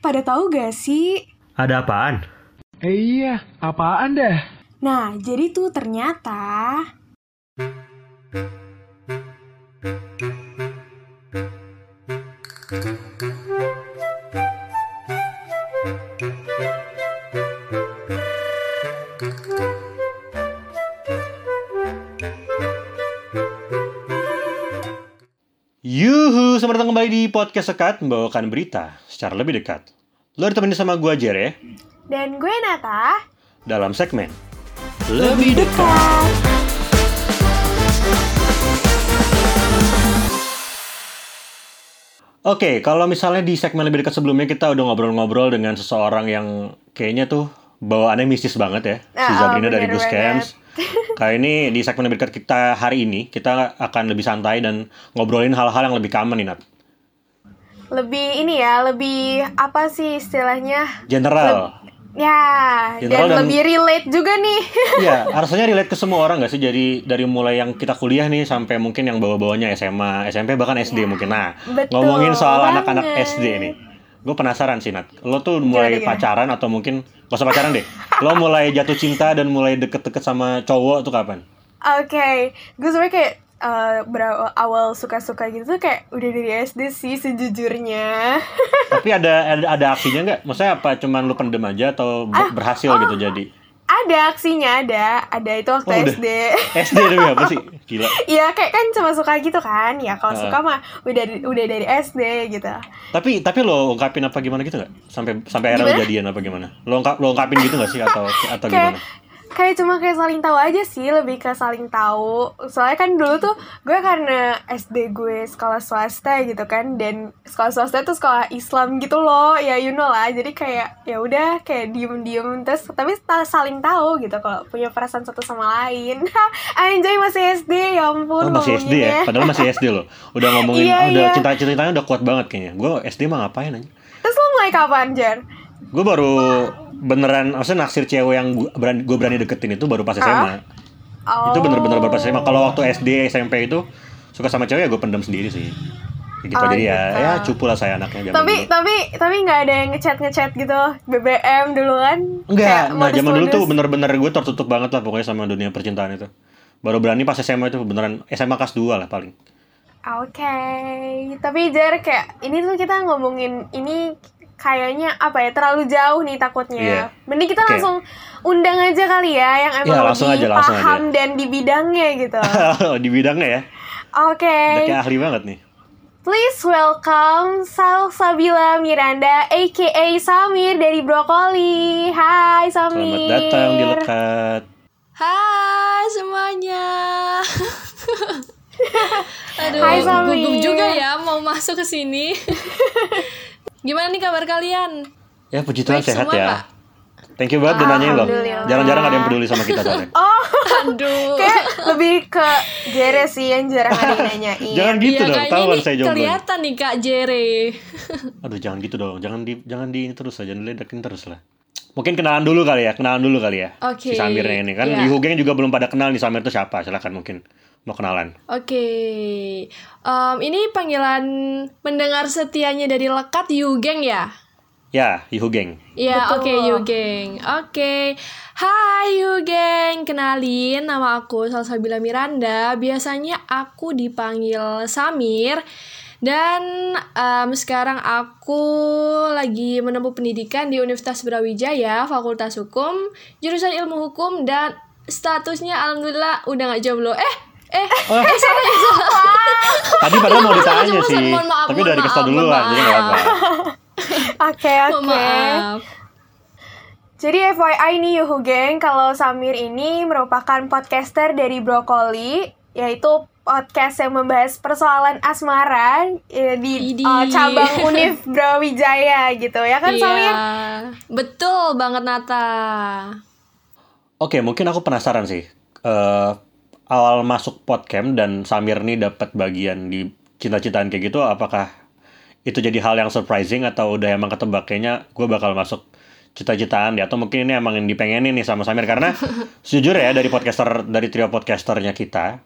pada tahu gak sih? Ada apaan? Eh iya, apaan dah? Nah, jadi tuh ternyata Yuhu, selamat datang kembali di podcast Sekat membawakan berita secara lebih dekat. Lo ditemenin sama gue Jere dan gue Nata dalam segmen lebih dekat. Oke, kalau misalnya di segmen lebih dekat sebelumnya kita udah ngobrol-ngobrol dengan seseorang yang kayaknya tuh bawaannya mistis banget ya, si Ah, Sabrina oh, dari bener Gus banget. Camps. Kali ini di segmen lebih dekat kita hari ini kita akan lebih santai dan ngobrolin hal-hal yang lebih common nih Nat. Lebih ini ya, lebih apa sih istilahnya? General. Ya, General dan, dan- lebih relate juga nih. Iya, harusnya relate ke semua orang gak sih? Jadi dari mulai yang kita kuliah nih sampai mungkin yang bawa-bawanya SMA, SMP bahkan SD mungkin. Nah, betul ngomongin soal anak-anak SD nih. Gue penasaran sih, Nat. Lo tuh mulai gimana? pacaran atau mungkin gak usah pacaran deh. Lo mulai jatuh cinta dan mulai deket-deket sama cowok tuh kapan? Oke, gue sebenernya kayak eh, berawal suka-suka gitu tuh kayak udah dari SD sih sejujurnya. Tapi ada ada, ada aksinya nggak? Maksudnya apa? Cuman lo pendem aja atau Ah, ber- berhasil gitu jadi? ada aksinya, ada. Ada itu waktu Oh, udah. SD. SD demi apa sih? Gila. Iya, kayak kan cuma suka gitu kan. Ya kalau Ah. suka mah udah udah dari SD gitu. Tapi tapi lo ungkapin apa gimana gitu nggak? Sampai sampai akhirnya jadian apa gimana? Lo ungkap lo ungkapin gitu nggak sih atau atau kayak gimana? Kayak cuma kayak saling tahu aja sih lebih ke saling tahu soalnya kan dulu tuh gue karena SD gue sekolah swasta gitu kan dan sekolah swasta tuh sekolah Islam gitu loh ya you know lah jadi kayak ya udah kayak diem diem terus tapi ta- saling tahu gitu kalau punya perasaan satu sama lain anjay masih SD ya Oh, ampun masih SD ya? Padahal masih SD loh. Udah ngomongin, Iya, oh, udah iya. cinta-cintanya udah kuat banget kayaknya. Gue SD mah ngapain aja? terus lo mulai kapan Jar Gue baru beneran, maksudnya naksir cewek yang gue berani, gua berani deketin itu baru pas SMA. oh Itu bener-bener baru pas SMA. Kalau waktu SD, SMP itu suka sama cewek ya gue pendem sendiri sih. Ya gitu Oh, jadi ya, gitu. ya cupu lah saya anaknya zaman tapi dulu. tapi tapi nggak ada yang ngechat ngechat gitu BBM dulu kan Enggak, Kayak nah zaman dulu tuh bener-bener gue tertutup banget lah pokoknya sama dunia percintaan itu. Baru berani pas SMA itu beneran SMA kelas 2 lah paling. Oke, tapi Jar kayak ini tuh kita ngomongin ini kayaknya apa ya terlalu jauh nih takutnya. Iya. Mending kita Oke. langsung undang aja kali ya yang emang Iya, langsung lebih aja, langsung paham dan di bidangnya gitu. Di bidangnya ya, Oke, udah kayak ahli banget nih. please welcome Salsabila Miranda, aka Samir dari Brokoli. Hai Samir. Selamat datang di Lekat. Hai semuanya. Aduh, Hai, Sami. gugup juga ya mau masuk ke sini. Gimana nih kabar kalian? Ya puji Tuhan sehat semua, ya. Pak. Thank you banget udah nanyain loh. Jarang-jarang ada yang peduli sama kita soalnya. Oh, Aduh. kayak lebih ke Jere sih yang jarang ada yang nanyain. Jangan gitu Iya, dong, tahuan ini saya jomblo. kelihatan nih Kak Jere. Aduh jangan gitu dong, jangan di jangan di ini terus lah, jangan diledakin terus lah. Mungkin kenalan dulu kali ya, kenalan dulu kali ya. Oke, Si Samirnya ini kan iya. di Hugeng juga belum pada kenal nih Samir itu siapa, silakan mungkin mau kenalan. Oke, Em, ini panggilan mendengar setianya dari lekat Yugeng ya? Ya, Hugeng. Iya, Betul. oke Yugeng. Oke. Hai Yugeng, kenalin nama aku Salsabila Miranda. Biasanya aku dipanggil Samir. Dan em, sekarang aku lagi menempuh pendidikan di Universitas Brawijaya, Fakultas Hukum, jurusan Ilmu Hukum dan statusnya alhamdulillah udah nggak jomblo. Eh, eh, Oh. eh salah ya. Tadi padahal mau ditanya Mohon sih, maaf, tapi udah dikasih duluan, jadi nggak apa-apa. Oke, oke. Jadi FYI nih Yuhu Geng, kalau Samir ini merupakan podcaster dari Brokoli, yaitu podcast yang membahas persoalan asmara eh, di eh, cabang Univ Brawijaya gitu ya kan Samir? Iya, betul banget Nata. Oke, mungkin aku penasaran sih. Eh, awal masuk podcast dan Samir nih dapat bagian di cinta-cintaan kayak gitu, apakah itu jadi hal yang surprising atau udah emang ketebak kayaknya gue bakal masuk cita-citaan dia atau mungkin ini emang yang dipengenin nih sama Samir? Karena sejujur ya dari podcaster dari trio podcasternya kita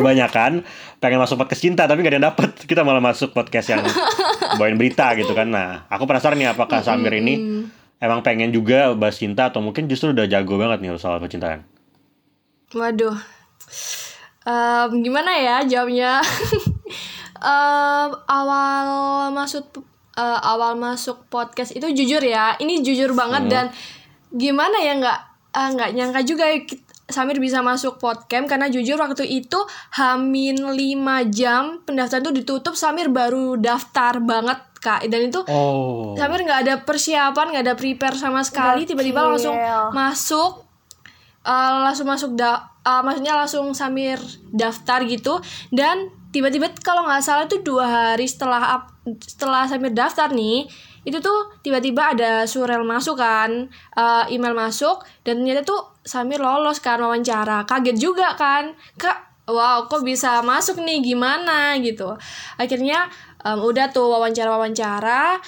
kebanyakan pengen masuk podcast cinta tapi gak ada yang dapet. Kita malah masuk podcast yang bawain berita gitu kan. Nah aku penasaran nih apakah Samir ini emang pengen juga bahas cinta atau mungkin justru udah jago banget nih soal percintaan? Waduh. Em, gimana ya jawabnya? Em, awal masuk eh, awal masuk podcast itu jujur ya, ini jujur banget dan gimana ya nggak eh, nggak nyangka juga ya Samir bisa masuk podcast karena jujur waktu itu hamin 5 jam pendaftaran tuh ditutup Samir baru daftar banget kak. Dan itu oh. Samir nggak ada persiapan nggak ada prepare sama sekali tiba-tiba langsung masuk eh, langsung masuk da eh, maksudnya langsung Samir daftar gitu. Dan tiba-tiba kalau nggak salah itu dua hari setelah setelah Samir daftar nih itu tuh tiba-tiba ada surel masuk kan eh, email masuk dan ternyata tuh Samir lolos kan wawancara. Kaget juga kan kak wow kok bisa masuk nih? Gimana? gitu. Akhirnya em, udah tuh wawancara wawancara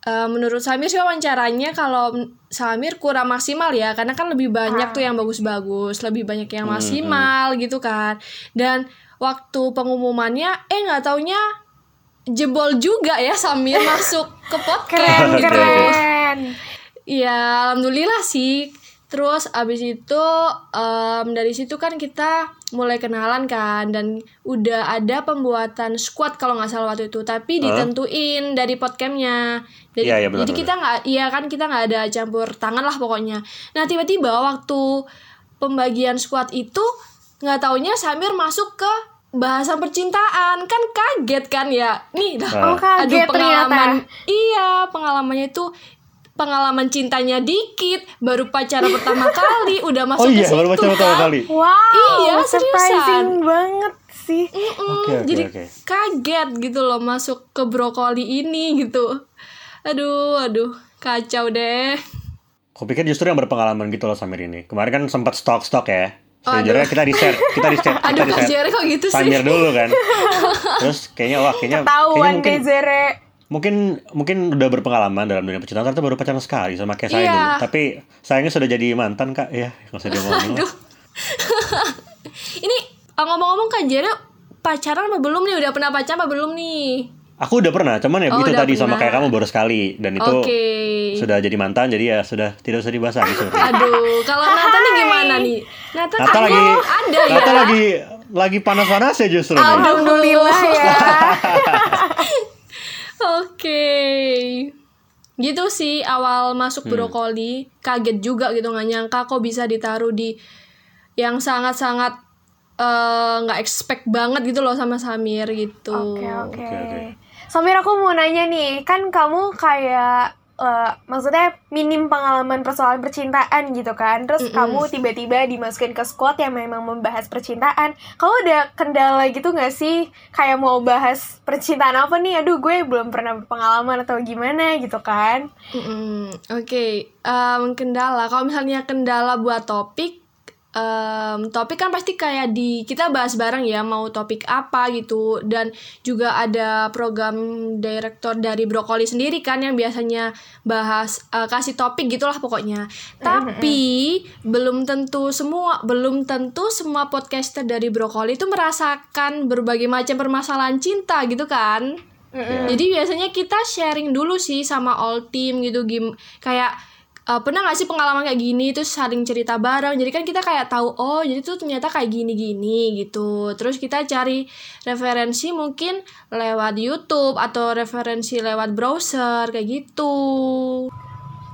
Eh, menurut Samir sih wawancaranya kalau Samir kurang maksimal ya karena kan lebih banyak tuh yang bagus-bagus lebih banyak yang maksimal gitu kan dan waktu pengumumannya eh nggak taunya jebol juga ya Samir masuk ke podcast Keren, oke. keren. Ya, alhamdulillah sih. Terus abis itu em, dari situ kan kita mulai kenalan kan dan udah ada pembuatan squad kalau nggak salah waktu itu. Tapi ditentuin dari podcamnya. Jadi, iya, benar, jadi kita nggak, iya kan kita nggak ada campur tangan lah pokoknya. Nah tiba-tiba waktu pembagian squad itu nggak taunya Samir masuk ke bahasan percintaan kan kaget kan ya nih dah Ah. Oh kaget pengalaman ternyata. iya pengalamannya itu pengalaman cintanya dikit baru pacaran pertama kali udah masuk oh iya ke situ baru baca pertama kan. kali Wow, Iya, surprising seriusan. banget sih. Mm-mm, Oke, oke, jadi oke. kaget gitu loh masuk ke brokoli ini gitu aduh aduh kacau deh Aku pikir justru yang berpengalaman gitu loh Samir ini. Kemarin kan sempat stok-stok ya. Aduh. Sejujurnya kita di share, kita di share, kita aduh di kak share. Jerry kok gitu sih Samir dulu kan. Terus kayaknya wah kayaknya kayaknya Tahuan mungkin deh Zere. Mungkin mungkin udah berpengalaman dalam dunia percintaan ternyata baru pacaran sekali sama kayak saya Iya. dulu. Tapi sayangnya sudah jadi mantan kak ya nggak usah diomongin lah. ini ah, ngomong-ngomong kak Jerry pacaran apa belum nih udah pernah pacaran apa belum nih Aku udah pernah, cuman ya Oh, itu tadi sama pernah. kayak kamu baru sekali dan itu Oke. sudah jadi mantan jadi ya sudah tidak usah dibahas lagi sebenarnya. Aduh, kalau Nathan nih gimana nih? Nathan, Nata lagi, ada ya. Nata lagi lagi panas-panas ya justru nih. Alhamdulillah ya. Oke. Gitu sih awal masuk Hmm. brokoli, kaget juga gitu nggak nyangka kok bisa ditaruh di yang sangat-sangat eh, nggak expect banget gitu loh sama Samir gitu. Oke oke. Oke, oke. Samir aku mau nanya nih, kan kamu kayak eh, maksudnya minim pengalaman persoalan percintaan gitu kan, terus kamu tiba-tiba dimasukin ke squad yang memang membahas percintaan. Kamu ada kendala gitu nggak sih? Kayak mau bahas percintaan apa nih? Aduh gue belum pernah berpengalaman atau gimana gitu kan? Mm-mm. Oke, em, kendala. Kalau misalnya kendala buat topik, em, topik kan pasti kayak di kita bahas bareng ya mau topik apa gitu dan juga ada program direktur dari Brokoli sendiri kan yang biasanya bahas eh, kasih topik gitulah pokoknya. Tapi belum tentu semua belum tentu semua podcaster dari Brokoli itu merasakan berbagai macam permasalahan cinta gitu kan. Jadi biasanya kita sharing dulu sih sama all team gitu gim kayak uh, pernah gak sih pengalaman kayak gini terus saling cerita bareng? Jadi kan kita kayak tahu oh jadi tuh ternyata kayak gini-gini gitu. Terus kita cari referensi mungkin lewat YouTube atau referensi lewat browser kayak gitu.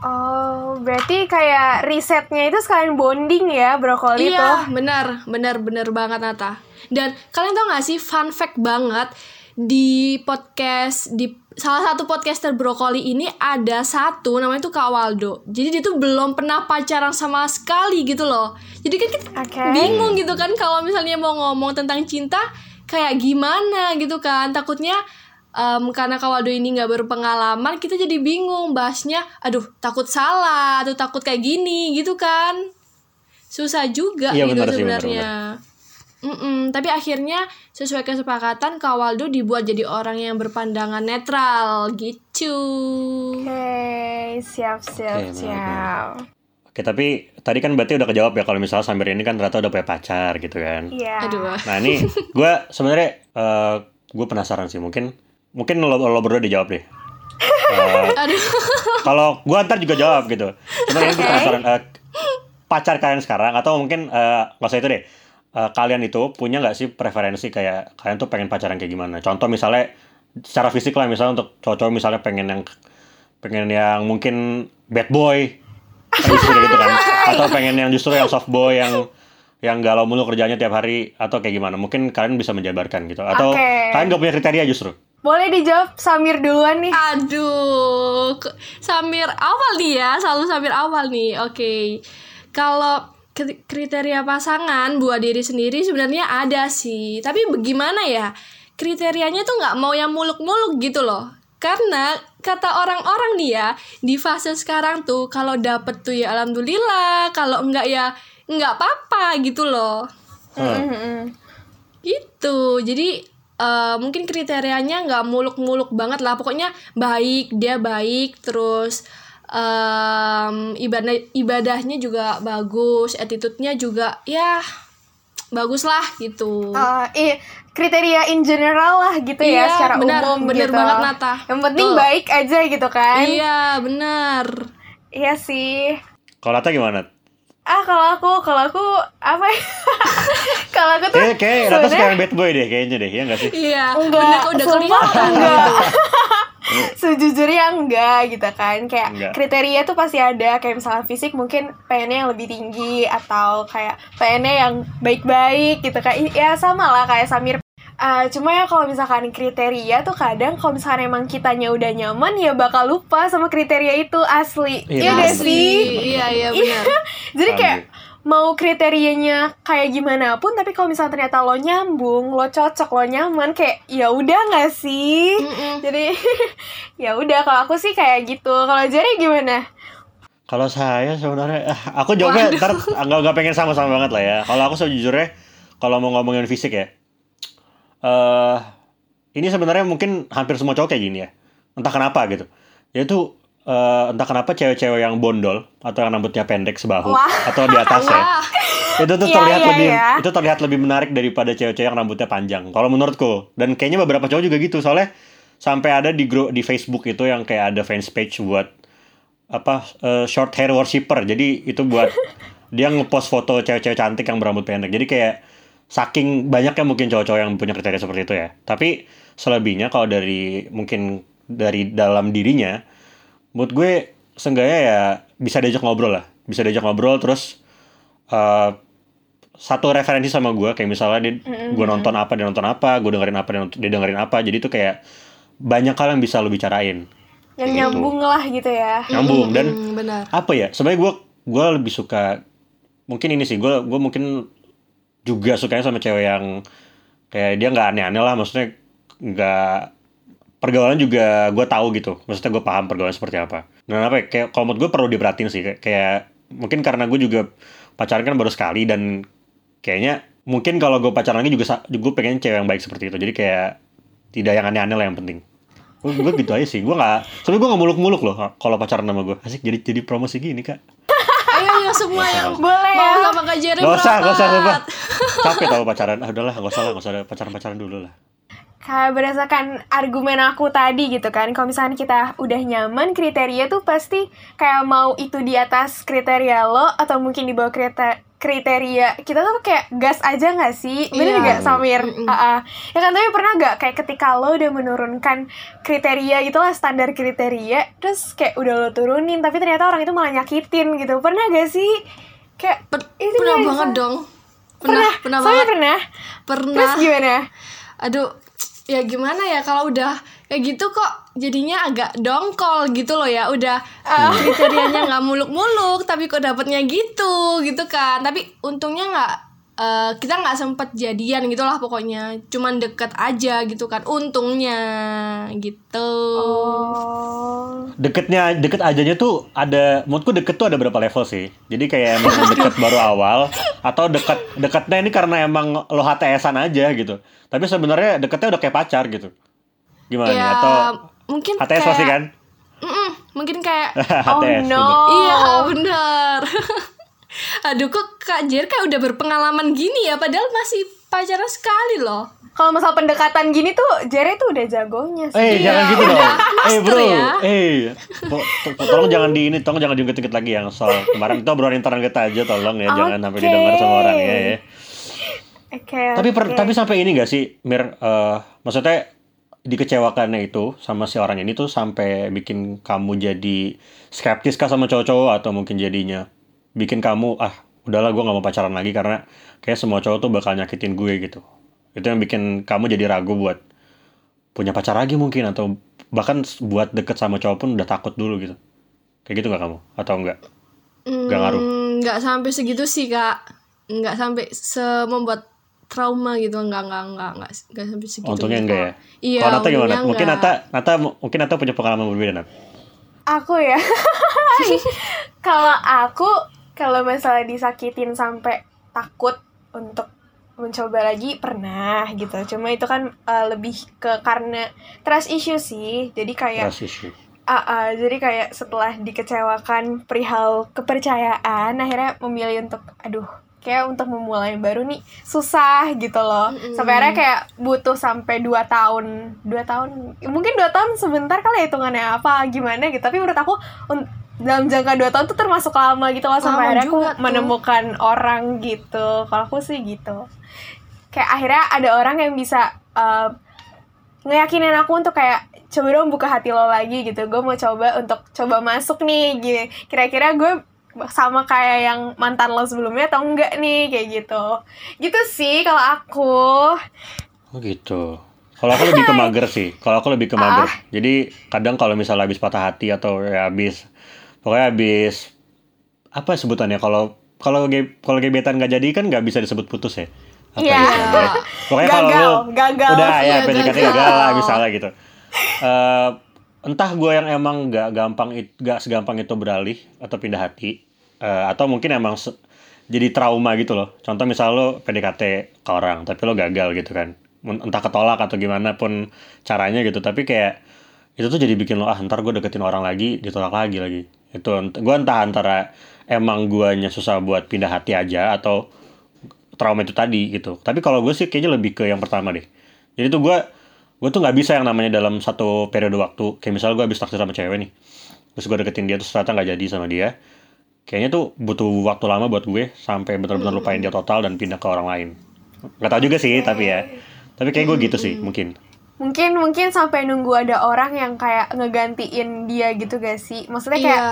Oh, berarti kayak risetnya itu sekalian bonding ya brokoli tuh. iya benar benar benar banget Nata. Dan kalian tau gak sih fun fact banget di podcast di salah satu podcaster brokoli ini ada satu namanya tuh Kak Waldo. Jadi dia tuh belum pernah pacaran sama sekali gitu loh. Jadi kan kita Oke. bingung gitu kan kalau misalnya mau ngomong tentang cinta kayak gimana gitu kan. Takutnya em, karena Kak Waldo ini nggak berpengalaman kita jadi bingung bahasnya. Aduh takut salah atau takut kayak gini gitu kan. Susah juga Iya, gitu sebenarnya. Mm-mm, tapi akhirnya sesuai kesepakatan Kak Waldo dibuat jadi orang yang berpandangan netral gitu. Oke, siap siap Oke, menarik, siap. Oke, tapi tadi kan berarti udah kejawab ya kalau misalnya Samir ini kan ternyata udah punya pacar gitu kan. Iya. Aduh. Nah ini gue sebenarnya eh gue penasaran sih mungkin mungkin lo, lo berdua dijawab deh. Eh, Aduh. kalau gue ntar juga jawab gitu. Cuma ini Oke. penasaran eh, pacar kalian sekarang atau mungkin eh, nggak usah itu deh. Eh, kalian itu punya nggak sih preferensi kayak kalian tuh pengen pacaran kayak gimana? Contoh misalnya secara fisik lah misalnya untuk cowok-cowok misalnya pengen yang pengen yang mungkin bad boy kan gitu kan atau pengen yang justru yang soft boy yang yang galau mulu kerjanya tiap hari atau kayak gimana mungkin kalian bisa menjabarkan gitu atau Oke. kalian gak punya kriteria justru Boleh dijawab Samir duluan nih. Aduh, Samir awal nih ya, selalu Samir awal nih. Oke, kalau kri- kriteria pasangan buat diri sendiri sebenarnya ada sih, tapi bagaimana ya? Kriterianya tuh nggak mau yang muluk-muluk gitu loh. Karena kata orang-orang nih ya, di fase sekarang tuh kalau dapet tuh ya alhamdulillah, kalau enggak ya nggak apa-apa gitu loh Hmm. Mm-mm. gitu jadi eh, mungkin kriterianya nggak muluk-muluk banget lah pokoknya baik dia baik terus em, ibadah ibadahnya juga bagus attitude-nya juga ya bagus lah gitu Eh, iya, kriteria in general lah gitu ya Iya, secara benar, umum bener gitu. banget, Nata. Yang penting Tuh. baik aja gitu kan. iya benar Iya sih. kalau Nata gimana Ah kalau aku, kalau aku apa ya? kalau aku tuh kayak kayak sebenarnya- sekarang bad boy deh kayaknya deh ya nggak sih iya Enggak, bener kok udah sumpah kelihatan enggak. gitu Sejujurnya enggak gitu kan Kayak Enggak. kriteria tuh pasti ada Kayak misalnya fisik mungkin pengennya yang lebih tinggi Atau kayak pengennya yang baik-baik gitu kan Ya sama lah kayak Samir Ah, cuma ya kalau misalkan kriteria tuh kadang kalau misalkan emang kitanya udah nyaman ya bakal lupa sama kriteria itu asli. Iya, Iya gak Asli. sih? iya iya benar Jadi kayak mau kriterianya kayak gimana pun tapi kalau misalnya ternyata lo nyambung, lo cocok, lo nyaman kayak ya udah nggak sih? Mm-mm. Jadi ya udah kalau aku sih kayak gitu. Kalau Jerry gimana? Kalau saya sebenarnya, ah, aku jawabnya ntar nggak nggak pengen sama-sama banget lah ya. Kalau aku sejujurnya, kalau mau ngomongin fisik ya, eh ini sebenarnya mungkin hampir semua cowok kayak gini ya. Entah kenapa gitu. Yaitu eh, entah kenapa cewek-cewek yang bondol atau yang rambutnya pendek sebahu Wah. atau di atas ya, itu tuh Iya, terlihat iya, lebih iya. itu terlihat lebih menarik daripada cewek-cewek yang rambutnya panjang. Kalau menurutku dan kayaknya beberapa cowok juga gitu soalnya sampai ada di grup di Facebook itu yang kayak ada fans page buat apa eh, short hair worshipper. Jadi itu buat dia ngepost foto cewek-cewek cantik yang berambut pendek. Jadi kayak saking banyaknya mungkin cowok-cowok yang punya kriteria seperti itu ya. Tapi selebihnya kalau dari mungkin dari dalam dirinya menurut gue seenggaknya ya bisa diajak ngobrol lah. Bisa diajak ngobrol terus eh, satu referensi sama gue kayak misalnya dia, gue nonton apa dia nonton apa gue dengerin apa dia, dengerin apa jadi tuh kayak banyak hal yang bisa lo bicarain Yang Gitu. nyambung lah gitu ya. nyambung dan Mm, benar apa ya sebenarnya gue gue lebih suka mungkin ini sih gue gue mungkin juga sukanya sama cewek yang kayak dia nggak aneh-aneh lah maksudnya nggak pergaulan juga gue tahu gitu. Maksudnya gue paham pergaulan seperti apa. Dan apa ya, kayak kalau menurut gue perlu diperhatiin sih. Kayak, mungkin karena gue juga pacaran kan baru sekali dan kayaknya mungkin kalau gue pacaran lagi juga gue pengen cewek yang baik seperti itu. Jadi kayak tidak yang aneh-aneh lah yang penting. Gue, gitu aja sih. Gue nggak soalnya gue nggak muluk-muluk loh kalau pacaran sama gue asik jadi jadi promosi gini kak semua yang Boleh ya. mau sama Kak Jerry Gak usah, gak usah, merapat. sumpah. Capek tau pacaran. Ah, udahlah, gak usah lah, gak usah pacaran-pacaran dulu lah. Kayak berdasarkan argumen aku tadi gitu kan Kalau misalnya kita udah nyaman kriteria tuh pasti kayak mau itu di atas kriteria lo Atau mungkin di bawah kriteria kriteria kita tuh kayak gas aja nggak sih? Bener Iya. nggak Samir? Mm-mm. Ah, ah. ya kan tapi pernah nggak kayak ketika lo udah menurunkan kriteria gitulah standar kriteria terus kayak udah lo turunin tapi ternyata orang itu malah nyakitin gitu. Pernah gak sih? Kayak Per- itu pernah banget dong. Pernah? Pernah pernah banget. pernah. Pernah. Terus gimana? Aduh ya gimana ya kalau udah kayak gitu kok jadinya agak dongkol gitu loh ya udah kriterianya nggak muluk-muluk tapi kok dapetnya gitu gitu kan tapi untungnya nggak eh, kita nggak sempet jadian gitulah pokoknya cuman deket aja gitu kan untungnya gitu oh Deketnya, deket ajanya tuh ada, menurutku deket tuh ada berapa level sih. Jadi kayak emang deket baru awal, atau dekat deketnya ini karena emang lo HTS-an aja gitu. Tapi sebenarnya deketnya udah kayak pacar gitu. Gimana nih? ya Atau mungkin HTS kayak pasti kan? Mm-mm, Mungkin kayak Oh HTS, no. bener. Iya bener Aduh kok Kak Jer kayak udah berpengalaman gini ya Padahal masih pacaran sekali loh Kalau masalah pendekatan gini tuh, Jere tuh udah jagonya sih. Eh, Iya, jangan gitu dong. Eh, master bro. ya. Eh, to- to- tolong jangan di ini, tolong jangan diungkit-ungkit lagi yang soal kemarin itu obrolan internal kita aja tolong ya, jangan sampai didengar sama orang ya. ya. Oke. Tapi per- tapi sampai ini gak sih, Mir? eh, maksudnya dikecewakannya itu sama si orang ini tuh sampai bikin kamu jadi skeptis kah sama cowok-cowok atau mungkin jadinya bikin kamu ah udahlah gue nggak mau pacaran lagi karena kayak semua cowok tuh bakal nyakitin gue gitu. Itu yang bikin kamu jadi ragu buat punya pacar lagi mungkin atau bahkan buat deket sama cowok pun udah takut dulu gitu. Kayak gitu nggak kamu atau enggak? Nggak ngaruh. Hmm, nggak sampai segitu sih kak nggak sampai se membuat trauma gitu nggak nggak nggak nggak nggak sampai segitu Untungnya gitu. enggak ya. iya Kalau Nata gimana? Mungkin. Nata, Nata mungkin Nata punya pengalaman berbeda Nat. Aku ya. kalau aku kalau masalah disakitin sampai takut untuk mencoba lagi pernah gitu. Cuma itu kan eh, lebih ke karena trust issue sih. Jadi kayak Trust issue. Ah, ah, jadi kayak setelah dikecewakan perihal kepercayaan, akhirnya memilih untuk, aduh, kayak untuk memulai baru nih susah gitu loh. Sampai akhirnya kayak butuh sampai 2 tahun, dua tahun, mungkin dua tahun sebentar kali ya hitungannya apa gimana gitu. Tapi menurut aku dalam jangka dua tahun tuh termasuk lama gitu loh sampai Lama akhirnya aku tuh. menemukan orang gitu. Kalau aku sih gitu. Kayak akhirnya ada orang yang bisa eh, ngeyakinin aku untuk kayak coba dong buka hati lo lagi gitu gue mau coba untuk coba masuk nih gini kira-kira gue sama kayak yang mantan lo sebelumnya atau enggak nih kayak gitu gitu sih kalau aku Oh gitu. Kalau aku lebih ke mager sih. Kalau aku lebih ke mager. Jadi kadang kalau misalnya habis patah hati atau ya habis pokoknya habis apa sebutannya kalau kalau ge- kalau gebetan nggak jadi kan nggak bisa disebut putus ya. Apa Iya. ya istilahnya? Pokoknya kalau Gagal, lu gagal. udah ya Iya, PDKT gagal. gagal lah misalnya gitu. Eh, entah gue yang emang nggak gampang nggak segampang itu beralih atau pindah hati Eh, atau mungkin emang jadi trauma gitu loh. Contoh misal lo PDKT ke orang tapi lo gagal gitu kan. Entah ketolak atau gimana pun caranya gitu. Tapi kayak itu tuh jadi bikin lo ah ntar gue deketin orang lagi ditolak lagi lagi. Itu gue entah antara emang guanya susah buat pindah hati aja atau trauma itu tadi gitu. Tapi kalau gue sih kayaknya lebih ke yang pertama deh. Jadi tuh gue gue tuh nggak bisa yang namanya dalam satu periode waktu. Kayak misalnya gue habis taksir sama cewek nih. Terus gue deketin dia terus ternyata nggak jadi sama dia. Kayaknya tuh butuh waktu lama buat gue sampai benar-benar lupain dia total dan pindah ke orang lain. Gak tau juga sih tapi ya. Tapi kayak gue gitu sih mungkin. mungkin mungkin sampai nunggu ada orang yang kayak ngegantiin dia gitu gak sih maksudnya kayak iya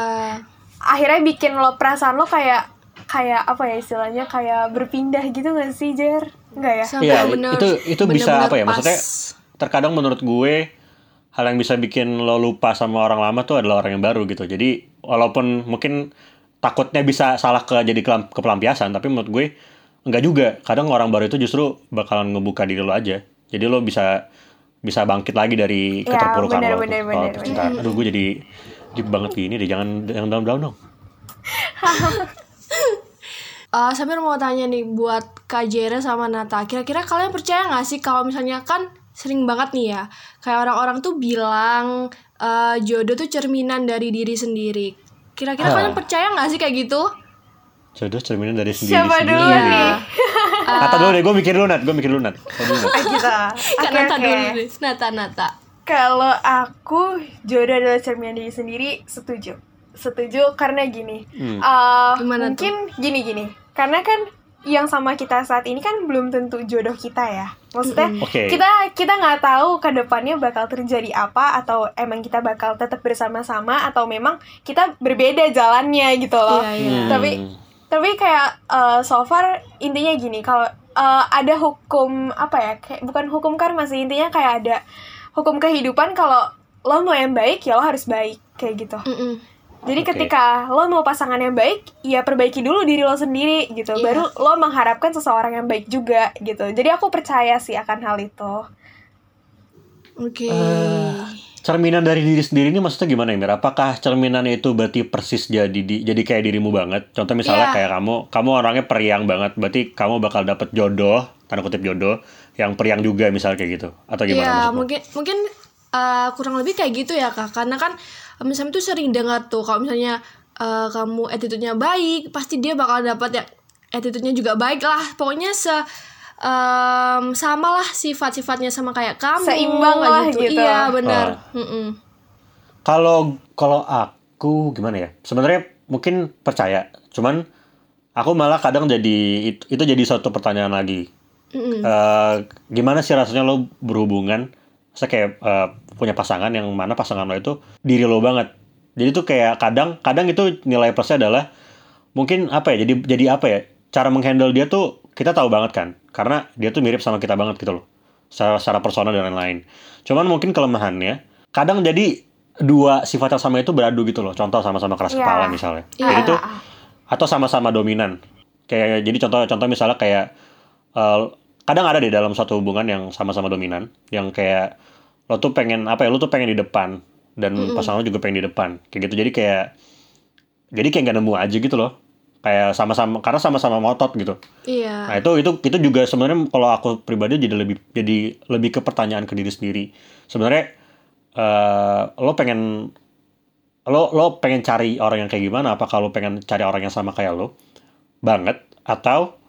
akhirnya bikin lo perasaan lo kayak kayak apa ya istilahnya kayak berpindah gitu gak sih Jer Enggak ya Sampai Iya, bener- itu itu bisa bener-bener apa ya? pas. Maksudnya terkadang menurut gue hal yang bisa bikin lo lupa sama orang lama tuh adalah orang yang baru gitu. Jadi walaupun mungkin takutnya bisa salah ke jadi kepelampiasan, tapi menurut gue enggak juga. Kadang orang baru itu justru bakalan ngebuka diri lo aja. Jadi lo bisa bisa bangkit lagi dari Ya, keterpurukan bener, lo. tuh bener, percintaan. Aduh, gue jadi deep banget gini deh. Jangan jangan dalam-dalam dong. Eh, Samir mau tanya nih buat Kak Jere sama Nata. Kira-kira kalian percaya nggak sih kalau misalnya kan sering banget nih ya, kayak orang-orang tuh bilang eh, jodoh tuh cerminan dari diri sendiri. Kira-kira Ah. kalian percaya nggak sih kayak gitu? Jodoh cerminan dari sendiri Siapa sendiri. dulu nih? Kata dulu deh, gue mikir dulu Nat, gue mikir dulu Nat. Kata dulu, Nat. Kita Oke, Nata oke. dulu deh. Nata, Nata. Kalau aku jodoh adalah cerminan diri sendiri setuju. Setuju karena gini. Hmm. eh, Gimana mungkin gini-gini. Karena kan yang sama kita saat ini kan belum tentu jodoh kita ya. Maksudnya Oke. kita kita nggak tahu ke depannya bakal terjadi apa atau emang kita bakal tetap bersama-sama atau memang kita berbeda jalannya gitu loh. Iya, iya. Hmm. Tapi tapi kayak eh, so far intinya gini kalau eh, ada hukum apa ya kayak bukan hukum karma sih intinya kayak ada hukum kehidupan kalau lo mau yang baik ya lo harus baik kayak gitu Mm-mm. Jadi Oke. ketika lo mau pasangan yang baik ya perbaiki dulu diri lo sendiri gitu Iya. baru lo mengharapkan seseorang yang baik juga gitu jadi aku percaya sih akan hal itu Oke. Eh, cerminan dari diri sendiri ini maksudnya gimana ya Mir? Apakah cerminan itu berarti persis jadi di- jadi kayak dirimu banget? Contoh misalnya Iya. kayak kamu, kamu orangnya periang banget, berarti kamu bakal dapet jodoh, tanda kutip jodoh, yang periang juga misalnya kayak gitu, atau gimana Iya, maksudmu? mungkin mungkin eh, kurang lebih kayak gitu ya kak. Karena kan Sam tuh sering dengar tuh kalau misalnya eh, kamu attitude-nya baik, pasti dia bakal dapat ya attitude-nya juga baik lah. Pokoknya se em, sama lah sifat-sifatnya sama kayak kamu. Seimbang lah gitu. Iya benar. Oh. Mm-mm. Kalau kalau aku gimana ya? Sebenarnya mungkin percaya, cuman aku malah kadang jadi itu, itu jadi suatu pertanyaan lagi. Mm-mm. Eh, gimana sih rasanya lo berhubungan? Saya kayak eh, punya pasangan yang mana pasangan lo itu diri lo banget. Jadi tuh kayak kadang kadang itu nilai plusnya adalah mungkin apa ya? Jadi jadi apa ya? Cara menghandle dia tuh kita tahu banget kan, karena dia tuh mirip sama kita banget gitu loh. Secara, secara personal dan lain-lain. Cuman mungkin kelemahannya kadang jadi dua sifat yang sama itu beradu gitu loh. Contoh sama-sama keras Iya. kepala misalnya. Iya. Jadi tuh atau sama-sama dominan. Kayak jadi contoh-contoh misalnya kayak eh, kadang ada di dalam satu hubungan yang sama-sama dominan, yang kayak lo tuh pengen apa ya, lo tuh pengen di depan dan pasangan lo juga pengen di depan. Kayak gitu. Jadi kayak jadi kayak nggak nemu aja gitu loh. Kayak sama-sama karena sama-sama ngotot gitu. Iya. Nah, itu itu itu juga sebenarnya kalau aku pribadi jadi lebih jadi lebih ke pertanyaan ke diri sendiri. Sebenarnya eh lo pengen lo lo pengen cari orang yang kayak gimana? Apa kalau pengen cari orang yang sama kayak lo banget atau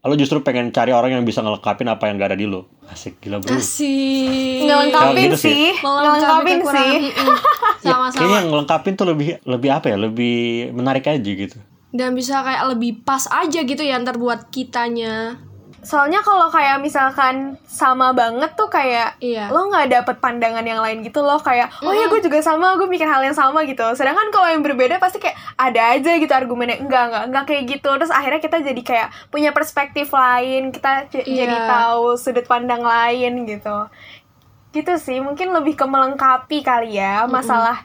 lo justru pengen cari orang yang bisa ngelengkapin apa yang gak ada di lo? Asik gila bro. Asik. Ngelengkapin gitu sih. sih, ngelengkapin sih. Mm-mm. Ya, Sama-sama. kayaknya yang ngelengkapin tuh lebih lebih apa ya? Lebih menarik aja gitu. Dan bisa kayak lebih pas aja gitu ya ntar buat kitanya. Soalnya kalau kayak misalkan sama banget tuh kayak Iya. lo nggak dapet pandangan yang lain gitu loh kayak oh ya gue juga sama gue mikir hal yang sama gitu. Sedangkan kalau yang berbeda pasti kayak ada aja gitu argumennya enggak enggak enggak kayak gitu. Terus akhirnya kita jadi kayak punya perspektif lain, kita j- Iya. jadi tahu sudut pandang lain gitu. Gitu sih mungkin lebih ke melengkapi kali ya masalah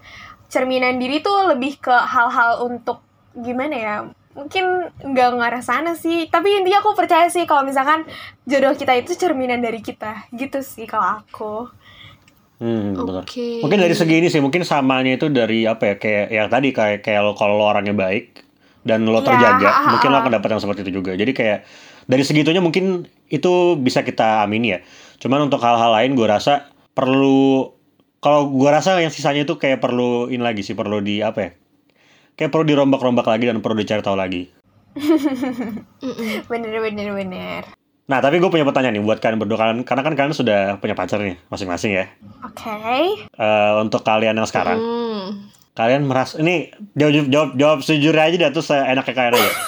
cerminan diri tuh lebih ke hal-hal untuk gimana ya mungkin nggak ngarah sana sih tapi intinya aku percaya sih kalau misalkan jodoh kita itu cerminan dari kita gitu sih kalau aku Hmm. Oke. Mungkin dari segi ini sih, mungkin samanya itu dari apa ya, kayak yang tadi kayak kayak kalau lo orangnya baik dan lo Iya, terjaga, ha, ha, mungkin lo ha. akan dapat yang seperti itu juga. Jadi kayak dari segitunya mungkin itu bisa kita amini ya. Cuman untuk hal-hal lain gue rasa perlu kalau gue rasa yang sisanya itu kayak perlu ini lagi sih, perlu di apa ya? Kayak perlu dirombak-rombak lagi dan perlu dicari tahu lagi. bener bener bener Nah, tapi gue punya pertanyaan nih buat kalian berdua kalian karena kan kalian sudah punya pacar nih masing-masing ya. oke Eh, untuk kalian yang sekarang, Hmm. kalian merasa ini jawab jawab jawab sejujurnya aja dah terus saya enaknya kalian aja.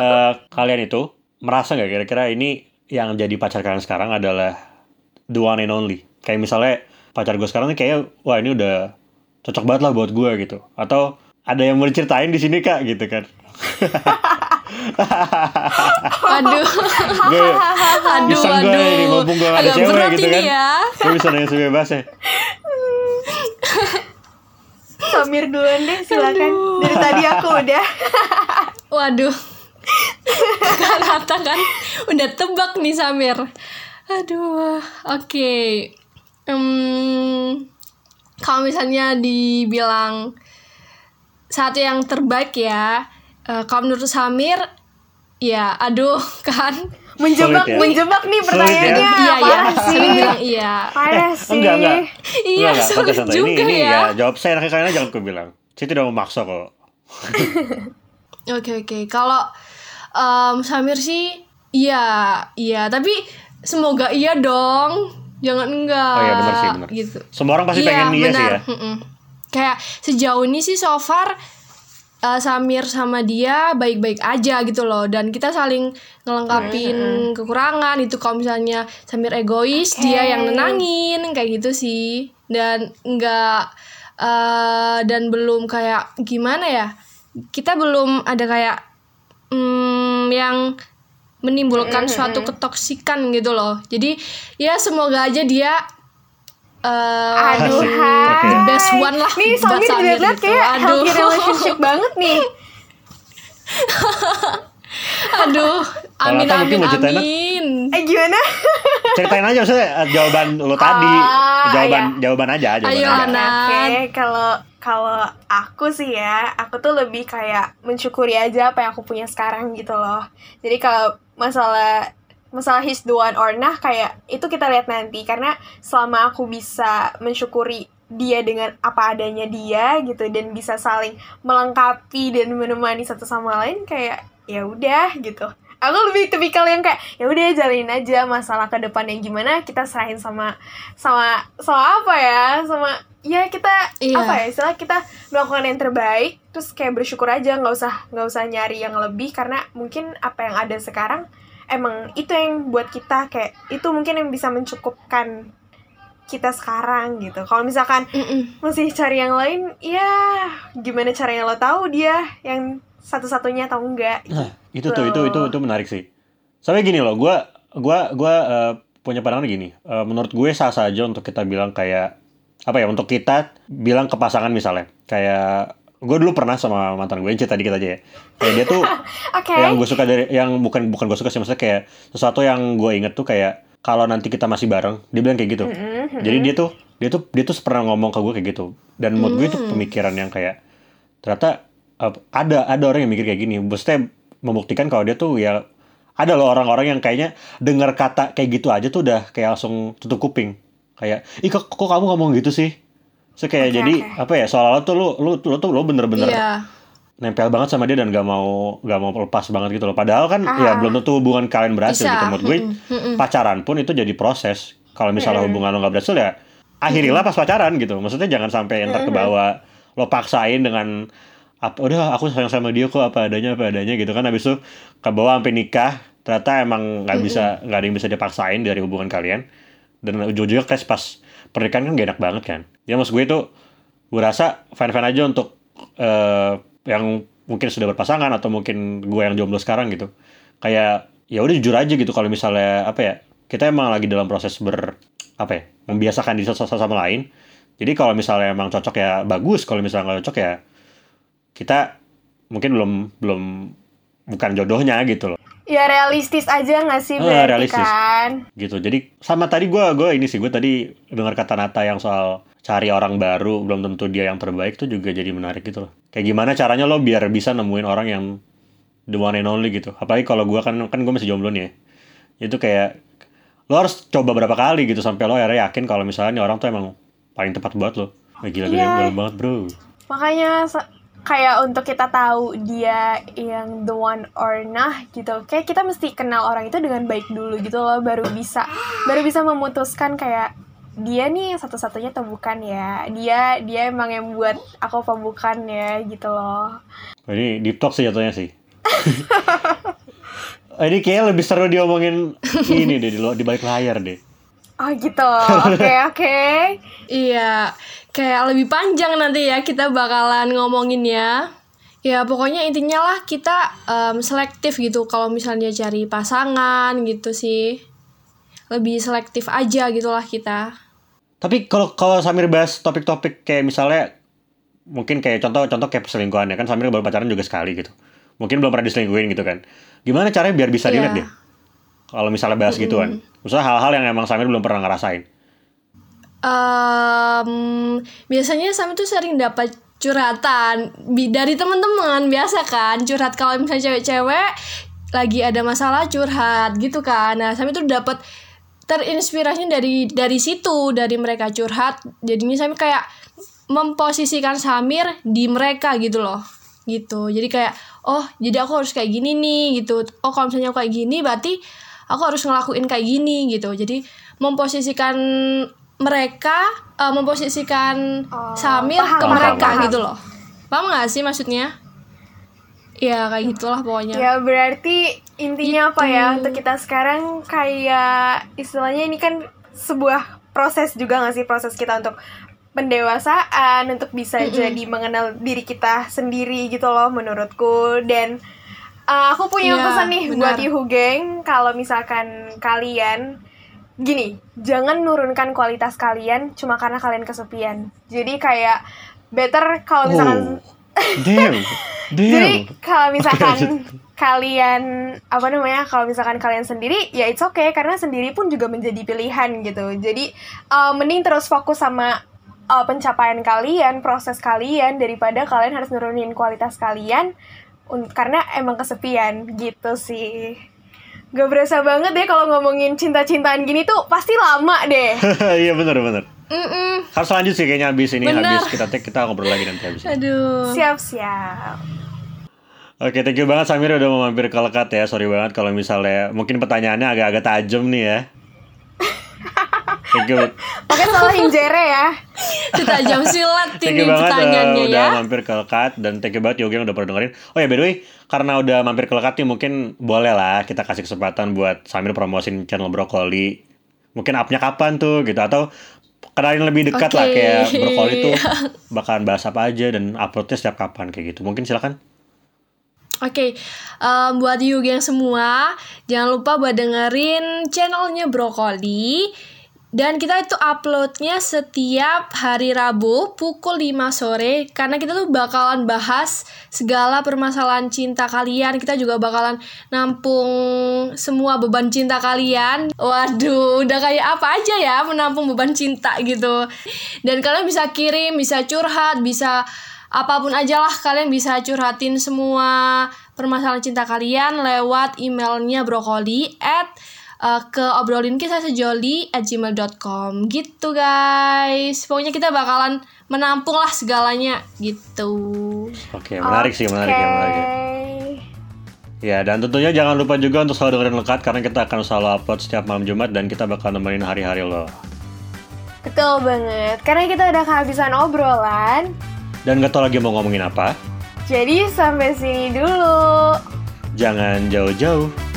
Eh, kalian itu merasa nggak kira-kira ini yang jadi pacar kalian sekarang adalah the one and only? Kayak misalnya pacar gue sekarang nih kayak wah ini udah cocok banget lah buat gue gitu. Atau ada yang mau diceritain di sini kak gitu kan? Aduh. gue Aduh, iseng gue aduh. ini mumpung gue ada cewek berat gitu ini kan. ya. Gue bisa nanya sebebasnya. Samir duluan deh silakan dari tadi aku udah Waduh. Kata kan udah tebak nih Samir. Aduh. Oke. Em, kalau misalnya dibilang satu yang terbaik ya, eh, kalau menurut Samir, ya aduh kan. menjebak ya? menjebak nih ya? pertanyaannya Iya iya, parah sih bilang iya. parah sih Enggak, enggak. Iya, Enggak, enggak. sulit Santai-santai. juga ini, ini ya. ya. Jawab saya enaknya kalian jangan gue bilang. Saya tidak memaksa kok. Oke oke. Kalau em, Samir sih iya iya tapi semoga iya dong. Jangan enggak. Oh iya, benar sih, benar. Gitu. Semua orang pasti Iya, pengen iya sih benar. ya. Mm-mm. Kayak sejauh ini sih so far eh, Samir sama dia baik-baik aja gitu loh. Dan kita saling ngelengkapin kekurangan. Itu kalau misalnya Samir egois Oke. dia yang nenangin. Kayak gitu sih. Dan enggak eh, dan belum kayak gimana ya. Kita belum ada kayak mm, yang menimbulkan suatu ketoksikan gitu loh. Jadi ya semoga aja dia eh, aduh hai the best one lah nih Samir dilihat-lihat gitu. kayak Aduh. healthy relationship banget nih aduh Kalau amin mungkin amin mau ceritain, Nat? amin eh gimana Ceritain aja maksudnya eh, jawaban lo tadi. Ah, jawaban iya. jawaban aja, jawaban Ayo, aja. Oke, kalau kalau aku sih ya, aku tuh lebih kayak mensyukuri aja apa yang aku punya sekarang gitu loh. Jadi kalau masalah masalah his the one or nah kayak itu kita lihat nanti. Karena selama aku bisa mensyukuri dia dengan apa adanya dia gitu dan bisa saling melengkapi dan menemani satu sama lain kayak ya udah gitu. Aku lebih tipikal yang kayak ya udah jalin aja masalah ke depan yang gimana kita serahin sama sama sama apa ya sama ya kita Iya. apa ya istilah kita melakukan yang terbaik terus kayak bersyukur aja nggak usah nggak usah nyari yang lebih. Karena mungkin apa yang ada sekarang emang itu yang buat kita kayak itu mungkin yang bisa mencukupkan kita sekarang gitu kalau misalkan Mm-mm. masih cari yang lain ya gimana caranya lo tahu dia yang satu-satunya atau enggak Nah, itu tuh itu itu itu menarik sih. Sampai gini loh, gua gua gua eh, punya pandangan gini. Eh, menurut gue sah saja untuk kita bilang kayak apa ya untuk kita bilang ke pasangan misalnya kayak gue dulu pernah sama mantan gue cerita dikit aja ya. Kayak dia tuh oke. yang gue suka dari yang bukan bukan gue suka sih maksudnya kayak sesuatu yang gue inget tuh kayak kalau nanti kita masih bareng dia bilang kayak gitu. Mm-mm. jadi dia tuh dia tuh dia tuh pernah ngomong ke gue kayak gitu. Dan menurut gue itu pemikiran yang kayak ternyata uh, ada ada orang yang mikir kayak gini. Maksudnya membuktikan kalau dia tuh ya ada loh orang-orang yang kayaknya dengar kata kayak gitu aja tuh udah kayak langsung tutup kuping. Kayak ih kok, kok kamu ngomong gitu sih so kayak Oke, jadi oke. apa ya seolah-olah tuh lu lu lu tuh lu bener-bener Iya. nempel banget sama dia dan gak mau gak mau lepas banget gitu loh. Padahal kan Ah. ya belum tentu hubungan kalian berhasil Bisa. gitu. Menurut gue mm-mm. pacaran pun itu jadi proses. Kalau misalnya Mm-mm. hubungan lo gak berhasil ya akhirilah pas pacaran gitu. Maksudnya jangan sampai ntar ke bawah lo paksain dengan apa udah aku sayang sama dia kok apa adanya apa adanya gitu kan habis itu ke bawah sampai nikah ternyata emang nggak bisa nggak ada yang bisa dipaksain dari hubungan kalian dan ujung-ujungnya crash pas pernikahan kan gak enak banget kan? Ya maksud gue itu gue rasa fan-fan aja untuk eh, yang mungkin sudah berpasangan atau mungkin gue yang jomblo sekarang gitu. Kayak ya udah jujur aja gitu kalau misalnya apa ya kita emang lagi dalam proses ber apa ya membiasakan diri satu sama lain. Jadi kalau misalnya emang cocok ya bagus kalau misalnya nggak cocok ya kita mungkin belum belum bukan jodohnya gitu loh. Ya realistis aja nggak sih Ah, berarti realistis. kan? Gitu. Jadi sama tadi gue gue ini sih gue tadi dengar kata Nata yang soal cari orang baru belum tentu dia yang terbaik tuh juga jadi menarik gitu loh. Kayak gimana caranya lo biar bisa nemuin orang yang the one and only gitu. Apalagi kalau gue kan kan gue masih jomblo nih ya. Itu kayak lo harus coba berapa kali gitu sampai lo akhirnya yakin kalau misalnya orang tuh emang paling tepat buat lo. Wah, gila gila gila banget bro. Makanya kayak untuk kita tahu dia yang the one or nah gitu. Kayak kita mesti kenal orang itu dengan baik dulu gitu loh baru bisa baru bisa memutuskan kayak dia nih yang satu-satunya atau bukan ya? Dia dia emang yang buat aku apa bukan ya? gitu loh. Wah, ini deep talk sih jatuhnya sih. Ini kayaknya lebih seru diomongin ini deh di balik layar deh oh gitu oke oke Iya, kayak lebih panjang nanti ya kita bakalan ngomongin ya. Ya pokoknya intinya lah kita em, selektif gitu kalau misalnya cari pasangan gitu sih. Lebih selektif aja gitulah kita. Tapi kalau kalau Samir bahas topik-topik kayak misalnya mungkin kayak contoh contoh kayak perselingkuhan ya kan Samir baru pacaran juga sekali gitu. Mungkin belum pernah diselingkuhin gitu kan. Gimana caranya biar bisa Iya. relate deh? Kalau misalnya bahas gituan. Misalnya hal-hal yang emang Samir belum pernah ngerasain. Em, biasanya Sam tuh sering dapat curhatan dari teman-teman biasa kan? Curhat kalau misalnya cewek-cewek lagi ada masalah curhat gitu kan? Nah Sam itu dapat terinspirasinya dari dari situ dari mereka curhat. Jadinya Sam kayak memposisikan Samir di mereka gitu loh gitu. Jadi kayak oh jadi aku harus kayak gini nih gitu. Oh kalau misalnya aku kayak gini berarti aku harus ngelakuin kayak gini gitu. Jadi memposisikan mereka eh, memposisikan Oh, Samir paham, ke paham, mereka paham. gitu loh. Paham nggak sih maksudnya? Ya kayak gitulah pokoknya. Ya berarti intinya apa ya? Gitu. untuk kita sekarang kayak istilahnya ini kan sebuah proses juga gak sih? Proses kita untuk pendewasaan untuk bisa jadi mengenal diri kita sendiri gitu loh menurutku. Dan uh, aku punya Iya, pesan nih benar. buat Ihu Geng kalau misalkan kalian gini jangan nurunkan kualitas kalian cuma karena kalian kesepian jadi kayak better kalau misalkan Oh. Damn. jadi Damn. kalau misalkan kalian apa namanya kalau misalkan kalian sendiri ya it's okay karena sendiri pun juga menjadi pilihan gitu jadi uh, mending terus fokus sama uh, pencapaian kalian proses kalian daripada kalian harus nurunin kualitas kalian karena emang kesepian gitu sih Gak berasa banget deh kalau ngomongin cinta-cintaan gini tuh pasti lama deh Iya benar benar. Mm-mm. Harus lanjut sih kayaknya habis ini Bener. habis kita kita ngobrol lagi nanti habis. Aduh. Siap-siap. Oke, thank you banget Samir udah mau mampir ke lekat ya. Sorry banget kalau misalnya mungkin pertanyaannya agak-agak tajam nih ya. Thank you, Pakai salah injere ya. Kita jam silat thank ini banget uh, pertanyaannya udah ya. mampir ke lekat dan thank you banget Yogi yang udah pernah dengerin. Oh ya by the way, karena udah mampir ke lekat nih mungkin boleh lah kita kasih kesempatan buat Samir promosin channel Brokoli. Mungkin upnya kapan tuh gitu atau kenalin lebih dekat lah Oke. kayak Brokoli tuh bakalan bahas apa aja dan uploadnya setiap kapan kayak gitu. Mungkin silakan. Oke, em, buat you yang semua, jangan lupa buat dengerin channelnya Brokoli. Dan kita itu uploadnya setiap hari Rabu pukul 5 sore Karena kita tuh bakalan bahas segala permasalahan cinta kalian. Kita juga bakalan nampung semua beban cinta kalian. Waduh, udah kayak apa aja ya menampung beban cinta gitu. Dan kalian bisa kirim, bisa curhat, bisa apa pun aja lah kalian bisa curhatin semua permasalahan cinta kalian lewat emailnya brokoli at uh, ke obrolin kisah sejoli at gmail.com gitu guys pokoknya kita bakalan menampung lah segalanya gitu Oke, menarik sih, menarik ya, menarik ya. Ya, dan tentunya jangan lupa juga untuk selalu dengerin lekat karena kita akan selalu upload setiap malam Jumat dan kita bakal nemenin hari-hari lo. Betul banget. Karena kita udah kehabisan obrolan. Dan gak tau lagi mau ngomongin apa, Jadi sampai sini dulu. jangan jauh-jauh.